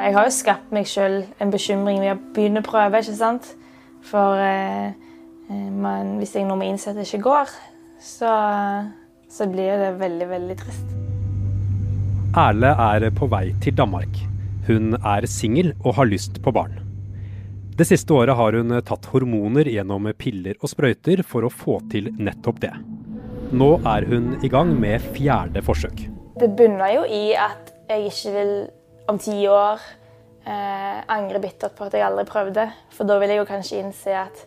Jeg har jo skapt meg sjøl en bekymring ved å begynne å prøve, ikke sant. For eh, man, hvis jeg nå må innse at det ikke går, så, så blir det veldig, veldig trist. Erle er på vei til Danmark. Hun er singel og har lyst på barn. Det siste året har hun tatt hormoner gjennom piller og sprøyter for å få til nettopp det. Nå er hun i gang med fjerde forsøk. Det bunner jo i at jeg ikke vil om ti år eh, angre bittert på at jeg aldri prøvde. For da vil jeg jo kanskje innse at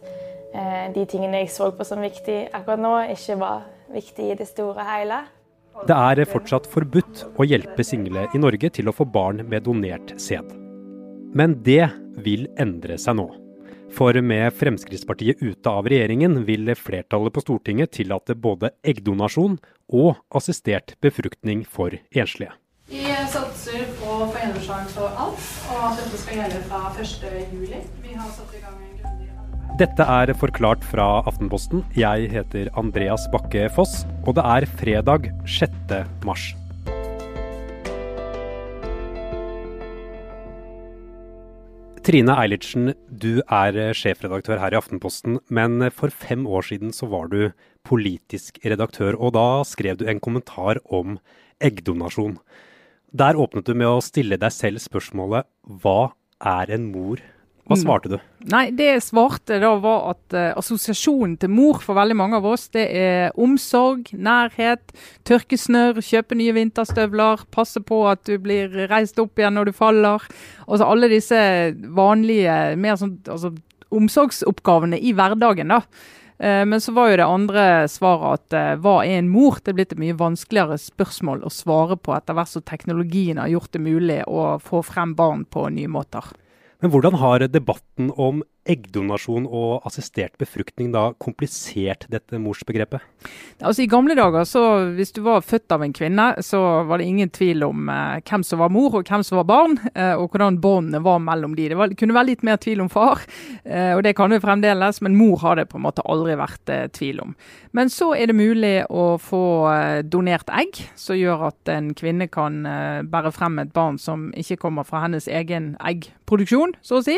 eh, de tingene jeg så på som viktig akkurat nå, ikke var viktig i det store hele. Det er fortsatt forbudt å hjelpe single i Norge til å få barn med donert sæd. Men det vil endre seg nå. For med Fremskrittspartiet ute av regjeringen vil flertallet på Stortinget tillate både eggdonasjon og assistert befruktning for enslige. Satser på å få gjennomslag for alt, og at dette skal gjelde fra 1.7. Vi har satt i gang en grundig arbeid. Dette er Forklart fra Aftenposten. Jeg heter Andreas Bakke Foss, og det er fredag 6. mars. Trine Eilertsen, du er sjefredaktør her i Aftenposten, men for fem år siden så var du politisk redaktør, og da skrev du en kommentar om eggdonasjon. Der åpnet du med å stille deg selv spørsmålet hva er en mor? Hva svarte du? Nei, Det jeg svarte da var at uh, assosiasjonen til mor for veldig mange av oss, det er omsorg, nærhet, tørke snørr, kjøpe nye vinterstøvler, passe på at du blir reist opp igjen når du faller. Altså alle disse vanlige mer sånn, altså, omsorgsoppgavene i hverdagen. da. Uh, men så var jo det andre svaret at uh, hva er en mor? Det er blitt et mye vanskeligere spørsmål å svare på etter hvert som teknologien har gjort det mulig å få frem barn på nye måter. Men hvordan har debatten om eggdonasjon og assistert befruktning da komplisert dette morsbegrepet? Altså I gamle dager, så hvis du var født av en kvinne, så var det ingen tvil om eh, hvem som var mor og hvem som var barn, eh, og hvordan båndene var mellom de. Det, var, kunne være litt mer tvil om far, eh, og det kan det fremdeles, men mor har det på en måte aldri vært eh, tvil om. Men så er det mulig å få eh, donert egg, som gjør at en kvinne kan eh, bære frem et barn som ikke kommer fra hennes egen eggproduksjon, så å si.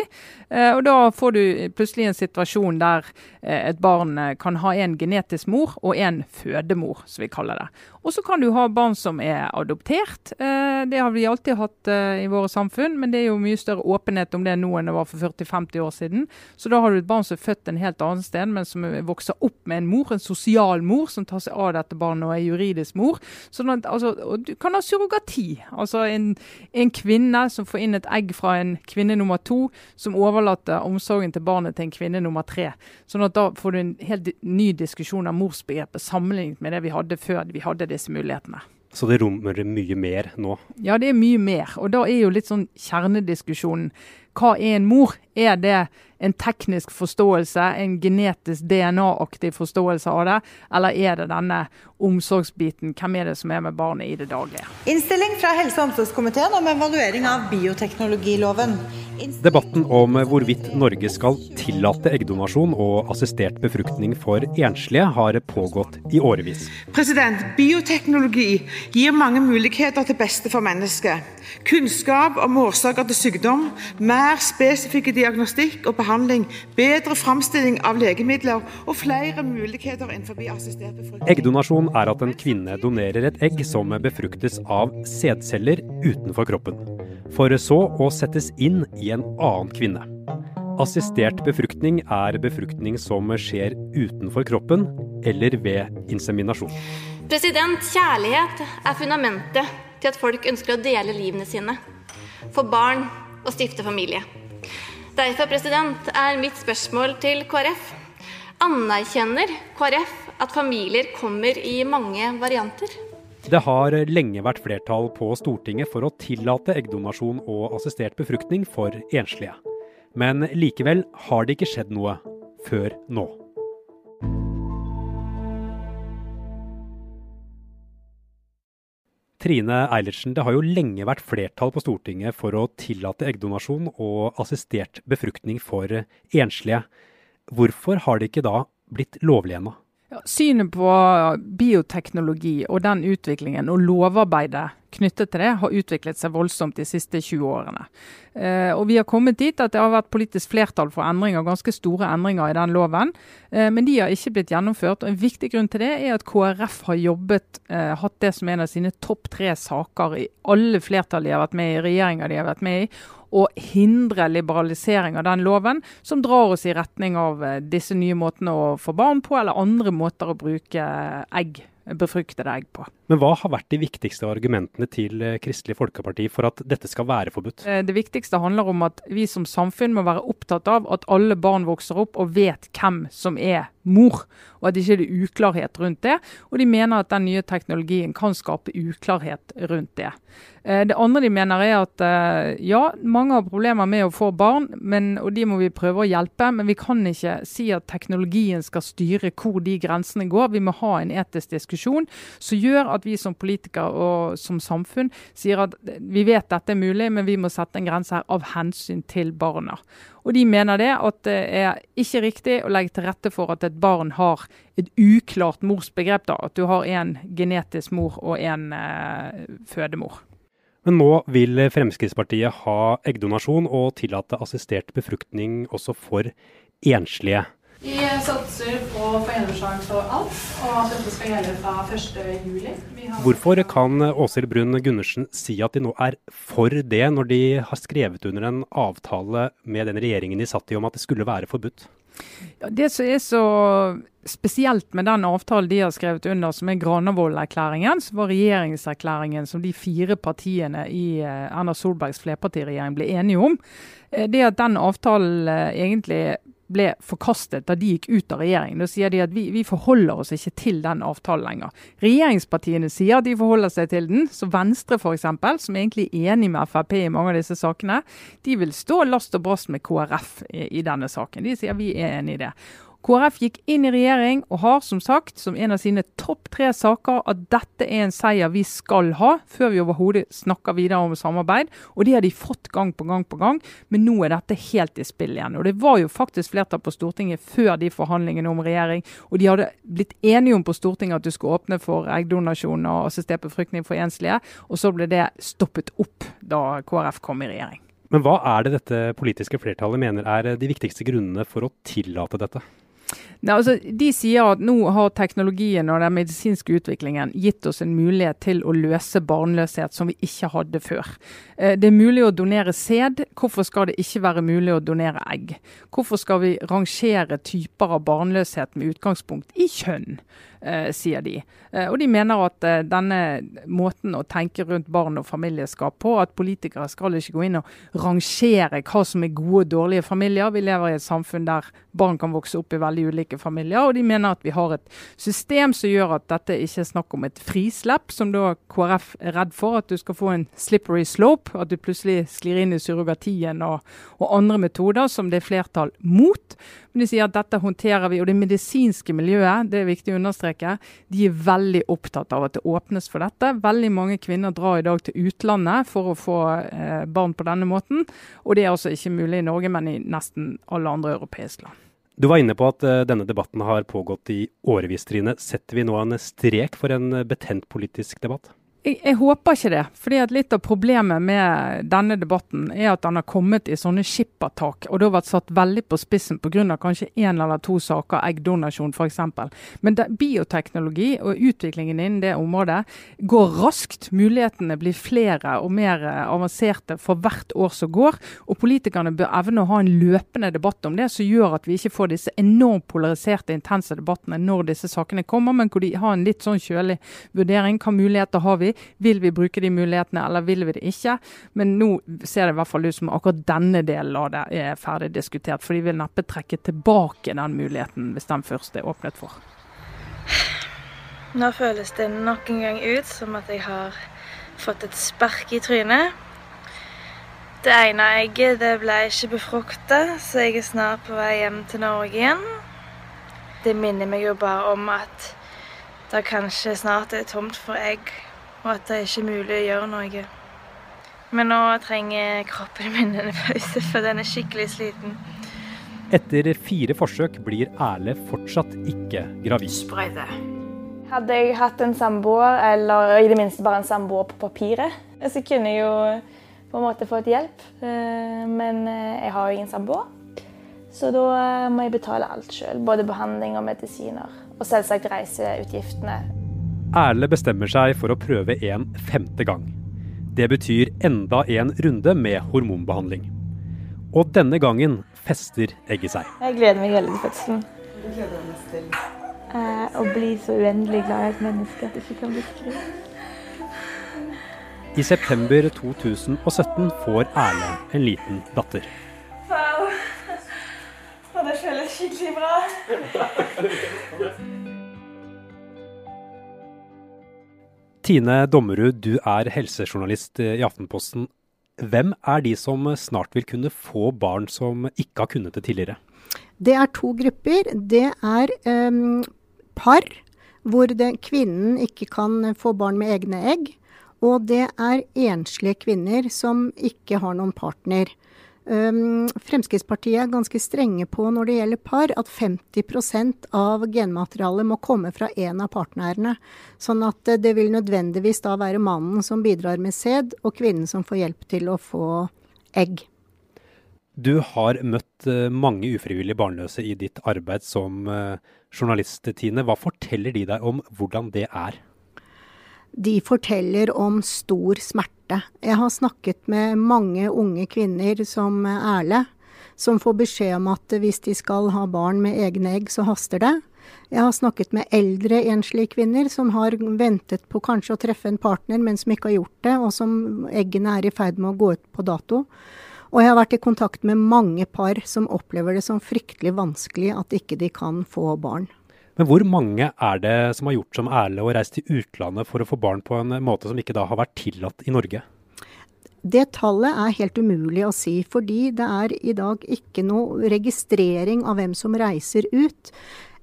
og da får du plutselig en situasjon der eh, et barn eh, kan ha en genetisk mor og en fødemor, som vi kaller det. Og så kan du ha barn som er adoptert. Eh, det har vi alltid hatt i våre samfunn, men det er jo mye større åpenhet om det nå enn det var for 40-50 år siden. Så da har du et barn som er født en helt annen sted, men som vokser opp med en mor, en sosial mor, som tar seg av dette barnet og er juridisk mor. Sånn altså, du kan ha surrogati. Altså en, en kvinne som får inn et egg fra en kvinne nummer to, som overlater omsorgen til barnet til en kvinne nummer tre. Sånn at da får du en helt ny diskusjon av morsbegrepet sammenlignet med det vi hadde før vi hadde disse mulighetene. Så det rommer mye mer nå? Ja, det er mye mer. Og da er jo litt sånn kjernediskusjonen hva er en mor? Er det en teknisk forståelse, en genetisk DNA-aktig forståelse av det, eller er det denne omsorgsbiten? Hvem er det som er med barnet i det daglige? Innstilling fra helse- og omsorgskomiteen om evaluering av bioteknologiloven. Debatten om hvorvidt Norge skal tillate eggdonasjon og assistert befruktning for enslige har pågått i årevis. President, Bioteknologi gir mange muligheter til beste for mennesket. Kunnskap om årsaker til sykdom, mer spesifikk diagnostikk og behandling, bedre framstilling av legemidler og flere muligheter innenfor assistert befruktning. Eggdonasjon er at en kvinne donerer et egg som befruktes av sædceller utenfor kroppen, for så å settes inn i en annen kvinne. Assistert befruktning er befruktning som skjer utenfor kroppen eller ved inseminasjon. President, Kjærlighet er fundamentet til at folk ønsker å dele livene sine, få barn og stifte familie. Derfor president, er mitt spørsmål til KrF anerkjenner KrF at familier kommer i mange varianter? Det har lenge vært flertall på Stortinget for å tillate eggdonasjon og assistert befruktning for enslige. Men likevel har det ikke skjedd noe før nå. Trine Eilertsen, det har jo lenge vært flertall på Stortinget for å tillate eggdonasjon og assistert befruktning for enslige. Hvorfor har det ikke da blitt lovlig ennå? Synet på bioteknologi og den utviklingen og lovarbeidet knyttet til det har utviklet seg voldsomt de siste 20 årene. Eh, og Vi har kommet dit at det har vært politisk flertall for endringer, ganske store endringer i den loven. Eh, men de har ikke blitt gjennomført. og En viktig grunn til det er at KrF har jobbet, eh, hatt det som en av sine topp tre saker i alle flertall de har vært med i, regjeringer de har vært med i å hindre liberalisering av den loven, som drar oss i retning av eh, disse nye måtene å få barn på, eller andre måter å bruke eh, egg befruktede egg på. Men hva har vært de viktigste argumentene til eh, Kristelig Folkeparti for at dette skal være forbudt? Det viktigste handler om at vi som samfunn må være opptatt av at alle barn vokser opp og vet hvem som er mor, og at det ikke er uklarhet rundt det. Og de mener at den nye teknologien kan skape uklarhet rundt det. Eh, det andre de mener er at eh, ja, mange har problemer med å få barn, men, og de må vi prøve å hjelpe. Men vi kan ikke si at teknologien skal styre hvor de grensene går. Vi må ha en etisk diskusjon som gjør at vi som politikere og som samfunn sier at vi vet dette er mulig, men vi må sette en grense her av hensyn til barna. Og De mener det at det er ikke riktig å legge til rette for at et barn har et uklart morsbegrep. da, At du har en genetisk mor og en eh, fødemor. Men nå vil Fremskrittspartiet ha eggdonasjon og tillate assistert befruktning også for enslige. Vi satser på foreldreslag for alt, og at dette skal gjelde fra 1.7. Hvorfor kan Åshild Brun Gundersen si at de nå er for det, når de har skrevet under en avtale med den regjeringen de satt i om at det skulle være forbudt? Ja, det som er så spesielt med den avtalen de har skrevet under, som er Granavolden-erklæringen, som var regjeringserklæringen som de fire partiene i eh, Erna Solbergs flerpartiregjering ble enige om, eh, det at den avtalen eh, egentlig ble forkastet da de gikk ut av regjering. Da sier de at vi, vi, forholder oss ikke til den avtalen lenger. Regjeringspartiene sier at de forholder seg til den. Så Venstre f.eks., som egentlig er enig med Frp i mange av disse sakene, de vil stå last og brast med KrF i, i denne saken. De sier vi er enig i det. KrF gikk inn i regjering og har som sagt som en av sine topp tre saker at dette er en seier vi skal ha, før vi overhodet snakker videre om samarbeid. Og det har de fått gang på gang på gang, men nå er dette helt i spill igjen. Og Det var jo faktisk flertall på Stortinget før de forhandlingene om regjering, og de hadde blitt enige om på Stortinget at du skulle åpne for eggdonasjon og assistert befruktning for enslige, og så ble det stoppet opp da KrF kom i regjering. Men hva er det dette politiske flertallet mener er de viktigste grunnene for å tillate dette? Nei, altså, de sier at nå har teknologien og den medisinske utviklingen gitt oss en mulighet til å løse barnløshet som vi ikke hadde før. Eh, det er mulig å donere sæd. Hvorfor skal det ikke være mulig å donere egg? Hvorfor skal vi rangere typer av barnløshet med utgangspunkt i kjønn? Eh, sier de. Eh, og de mener at eh, denne måten å tenke rundt barn og familieskap på, at politikere skal ikke gå inn og rangere hva som er gode og dårlige familier. Vi lever i et samfunn der barn kan vokse opp i veldig ulike familier. Og de mener at vi har et system som gjør at dette ikke er snakk om et frislepp, som da KrF er redd for. At du skal få en slippery slope, at du plutselig sklir inn i surrogatien og, og andre metoder som det er flertall mot. Men de sier at dette håndterer vi. Og det medisinske miljøet, det er viktig å understreke, de er veldig opptatt av at det åpnes for dette. Veldig mange kvinner drar i dag til utlandet for å få eh, barn på denne måten. Og det er altså ikke mulig i Norge, men i nesten alle andre europeiske land. Du var inne på at uh, denne debatten har pågått i årevis, Trine. Setter vi nå en strek for en betent politisk debatt? Jeg, jeg, håper ikke det. fordi at Litt av problemet med denne debatten er at den har kommet i sånne skippertak, og det har vært satt veldig på spissen pga. kanskje én eller to saker, eggdonasjon f.eks. Men det, bioteknologi og utviklingen innen det området går raskt. Mulighetene blir flere og mer avanserte for hvert år som går. Og politikerne bør evne å ha en løpende debatt om det, som gjør at vi ikke får disse enormt polariserte, intense debattene når disse sakene kommer, men hvor de har en litt sånn kjølig vurdering. Hva muligheter har vi? Vil vi bruke de mulighetene, eller vil vi det ikke? Men nå ser det i hvert fall ut som akkurat denne delen av det er ferdig diskutert. For de vil neppe trekke tilbake den muligheten hvis den først er åpnet for. Nå føles det nok en gang ut som at jeg har fått et spark i trynet. Det ene egget det ble ikke befrukta, så jeg er snart på vei hjem til Norge igjen. Det minner meg jo bare om at det kanskje snart er tomt for egg og at det ikke er mulig å gjøre noe. Men nå trenger kroppen min en pause, for den er skikkelig sliten. Etter fire forsøk blir Erle fortsatt ikke gravid. Sprøyte. Hadde jeg hatt en samboer, eller i det minste bare en samboer på papiret, så kunne jeg jo på en måte fått hjelp. Eh, men eh, jeg har jo ingen samboer, så da eh, må jeg betale alt sjøl. Både behandling og medisiner. Og selvsagt reiseutgiftene. Erle bestemmer seg for å prøve en femte gang. Det betyr enda en runde med hormonbehandling. Og denne gangen fester egget seg. Jeg gleder meg veldig til fødselen. Du gleder deg mest til? Eh, å bli så uendelig glad i et menneske at det ikke kan beskrives. I september 2017 får Erle en liten datter. Wow. Og det føles skikkelig bra. Tine Dommerud, du er helsejournalist i Aftenposten. Hvem er de som snart vil kunne få barn som ikke har kunnet det tidligere? Det er to grupper. Det er um, par hvor det, kvinnen ikke kan få barn med egne egg. Og det er enslige kvinner som ikke har noen partner. Um, Fremskrittspartiet er ganske strenge på når det gjelder par, at 50% av genmaterialet må komme fra en av partnerne. Sånn at det vil nødvendigvis da være mannen som bidrar med sæd, og kvinnen som får hjelp til å få egg. Du har møtt eh, mange ufrivillig barnløse i ditt arbeid som eh, journalist, Tine. Hva forteller de deg om hvordan det er? De forteller om stor smerte. Jeg har snakket med mange unge kvinner som Erle, som får beskjed om at hvis de skal ha barn med egne egg, så haster det. Jeg har snakket med eldre enslige kvinner som har ventet på kanskje å treffe en partner, men som ikke har gjort det, og som eggene er i ferd med å gå ut på dato. Og jeg har vært i kontakt med mange par som opplever det som fryktelig vanskelig at ikke de kan få barn. Men hvor mange er det som har gjort som Erle og reist til utlandet for å få barn på en måte som ikke da har vært tillatt i Norge? Det tallet er helt umulig å si, fordi det er i dag ikke noe registrering av hvem som reiser ut.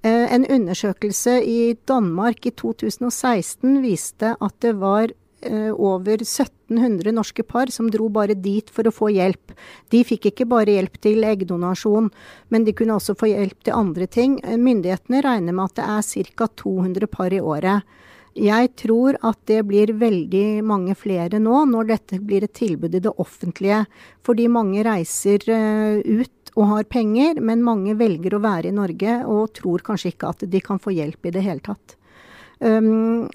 Eh, en undersøkelse i Danmark i 2016 viste at det var over 1700 norske par som dro bare dit for å få hjelp. De fikk ikke bare hjelp til eggdonasjon, men de kunne også få hjelp til andre ting. Eh, myndighetene regner med at det er ca. 200 par i året. Jeg tror at det blir veldig mange flere nå, når dette blir et tilbud i det offentlige. Fordi mange reiser eh, ut og har penger, men mange velger å være i Norge og tror kanskje ikke at de kan få hjelp i det hele tatt. Um,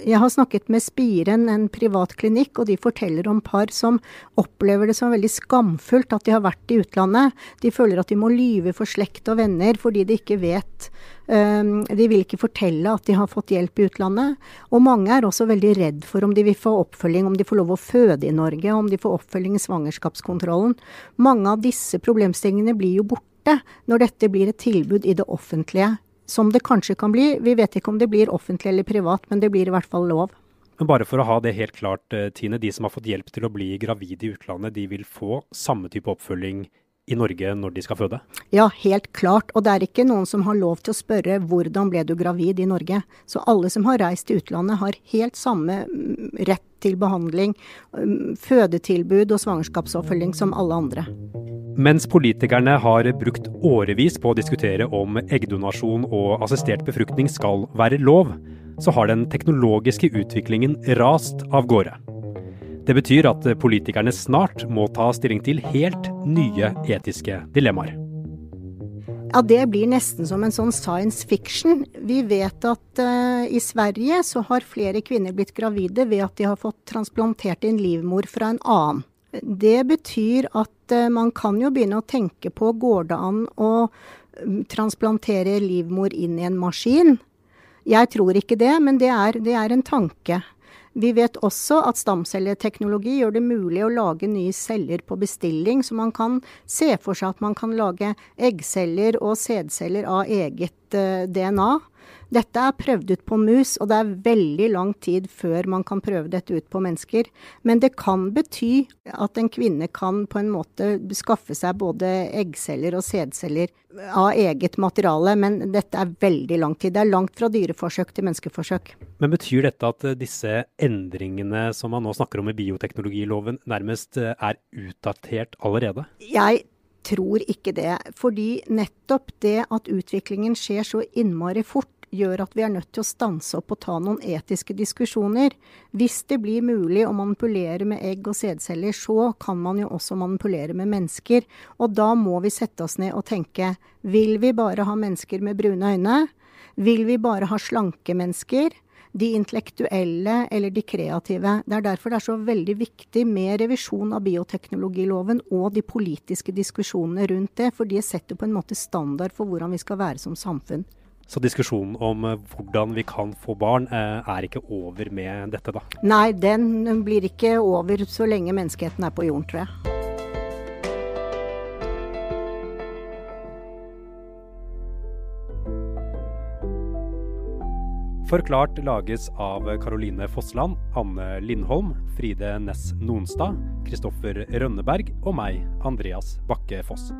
jeg har snakket med Spiren, en privat klinikk, og de forteller om par som opplever det som veldig skamfullt at de har vært i utlandet. De føler at de må lyve for slekt og venner fordi de ikke vet um, De vil ikke fortelle at de har fått hjelp i utlandet. Og mange er også veldig redd for om de vil få oppfølging, om de får lov å føde i Norge, om de får oppfølging i svangerskapskontrollen. Mange av disse problemstillingene blir jo borte når dette blir et tilbud i det offentlige som det kanskje kan bli. Vi vet ikke om det blir offentlig eller privat, men det blir i hvert fall lov. Men bare for å ha det helt klart, eh, Tine. De som har fått hjelp til å bli gravid i utlandet, de vil få samme type oppfølging i Norge når de skal føde? Ja, helt klart. Og det er ikke noen som har lov til å spørre hvordan ble du gravid i Norge. Så alle som har reist til utlandet har helt samme mm, rett til behandling, mm, fødetilbud og svangerskapsoppfølging som alle andre. Mens politikerne har brukt årevis på å diskutere om eggdonasjon og assistert befruktning skal være lov, så har den teknologiske utviklingen rast av gårde. Det betyr at politikerne snart må ta stilling til helt nye etiske dilemmaer. Ja, Det blir nesten som en sånn science fiction. Vi vet at uh, i Sverige så har flere kvinner blitt gravide ved at de har fått transplantert inn livmor fra en annen. Det betyr at uh, man kan jo begynne å tenke på går det an å um, transplantere livmor inn i en maskin. Jeg tror ikke det, men det er, det er en tanke. Vi vet også at stamcelleteknologi gjør det mulig å lage nye celler på bestilling, så man kan se for seg at man kan lage eggceller og sædceller av eget eh, DNA. Dette er prøvd ut på mus, og det er veldig lang tid før man kan prøve dette ut på mennesker. Men det kan bety at en kvinne kan på en måte skaffe seg både eggceller og sædceller av eget materiale, men dette er veldig lang tid. Det er langt fra dyreforsøk til menneskeforsøk. Men betyr dette at disse endringene som man nå snakker om i bioteknologiloven, nærmest eh, er utdatert allerede? Jeg tror ikke det. Fordi nettopp det at utviklingen skjer så innmari fort, gjør at vi er nødt til å stanse opp og ta noen etiske diskusjoner. Hvis det blir mulig å manipulere med egg og sædceller, så kan man jo også manipulere med mennesker. Og da må vi sette oss ned og tenke vil vi bare ha mennesker med brune øyne? Vil vi bare ha slanke mennesker? de intellektuelle eller de kreative. Det er derfor det er så veldig viktig med revisjon av bioteknologiloven og de politiske diskusjonene rundt det, for de setter på en måte standard for hvordan vi skal være som samfunn. Så diskusjonen om eh, hvordan vi kan få barn eh, er ikke over med dette, da? Nei, den blir ikke over så lenge menneskeheten er på jorden, tror jeg. Forklart lages av Caroline Fossland, Anne Lindholm, Fride Næss Nonstad, Kristoffer Rønneberg og meg, Andreas Bakke Foss.